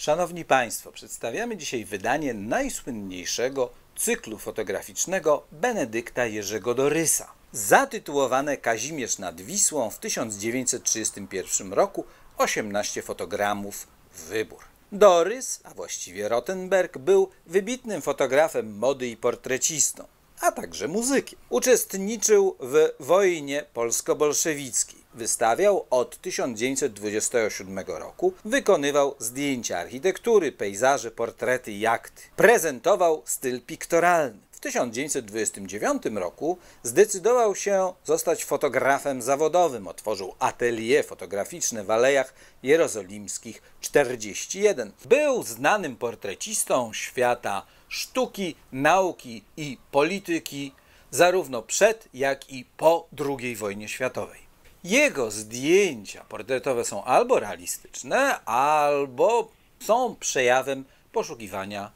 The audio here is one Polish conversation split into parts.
Szanowni Państwo, przedstawiamy dzisiaj wydanie najsłynniejszego cyklu fotograficznego Benedykta Jerzego Dorysa. Zatytułowane Kazimierz nad Wisłą w 1931 roku 18 fotogramów wybór. Dorys, a właściwie Rottenberg, był wybitnym fotografem mody i portrecistą, a także muzykiem. Uczestniczył w wojnie polsko-bolszewickiej. Wystawiał od 1927 roku, wykonywał zdjęcia architektury, pejzaże, portrety, jachty. Prezentował styl piktoralny. W 1929 roku zdecydował się zostać fotografem zawodowym. Otworzył atelier fotograficzne w Alejach Jerozolimskich 41. Był znanym portrecistą świata sztuki, nauki i polityki, zarówno przed, jak i po II wojnie światowej. Jego zdjęcia portretowe są albo realistyczne, albo są przejawem poszukiwania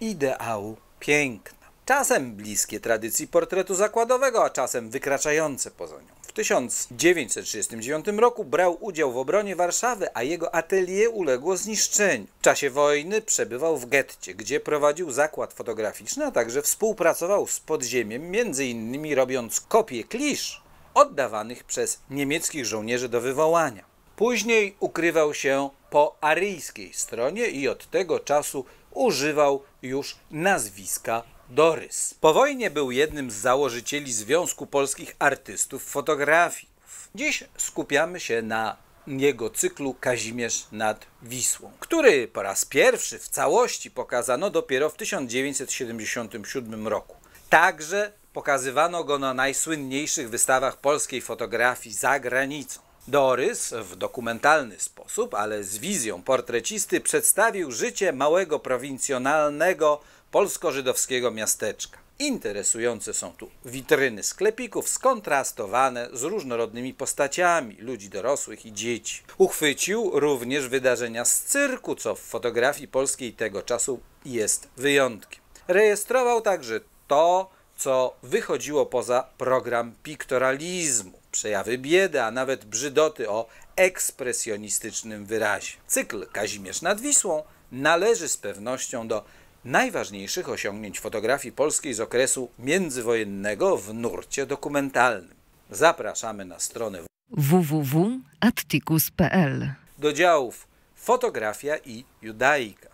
ideału piękna. Czasem bliskie tradycji portretu zakładowego, a czasem wykraczające poza nią. W 1939 roku brał udział w obronie Warszawy, a jego atelier uległo zniszczeniu. W czasie wojny przebywał w getcie, gdzie prowadził zakład fotograficzny, a także współpracował z podziemiem, innymi robiąc kopie klisz oddawanych przez niemieckich żołnierzy do wywołania. Później ukrywał się po aryjskiej stronie i od tego czasu używał już nazwiska Dorys. Po wojnie był jednym z założycieli Związku Polskich Artystów Fotografików. Dziś skupiamy się na jego cyklu Kazimierz nad Wisłą, który po raz pierwszy w całości pokazano dopiero w 1977 roku. Także Pokazywano go na najsłynniejszych wystawach polskiej fotografii za granicą. Dorys w dokumentalny sposób, ale z wizją portrecisty przedstawił życie małego prowincjonalnego polsko-żydowskiego miasteczka. Interesujące są tu witryny sklepików skontrastowane z różnorodnymi postaciami ludzi dorosłych i dzieci. Uchwycił również wydarzenia z cyrku, co w fotografii polskiej tego czasu jest wyjątkiem. Rejestrował także to, co wychodziło poza program piktoralizmu, przejawy biedy, a nawet brzydoty o ekspresjonistycznym wyrazie. Cykl Kazimierz nad Wisłą należy z pewnością do najważniejszych osiągnięć fotografii polskiej z okresu międzywojennego w nurcie dokumentalnym. Zapraszamy na stronę www.atticus.pl do działów fotografia i judaika.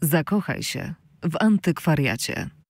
Zakochaj się w antykwariacie.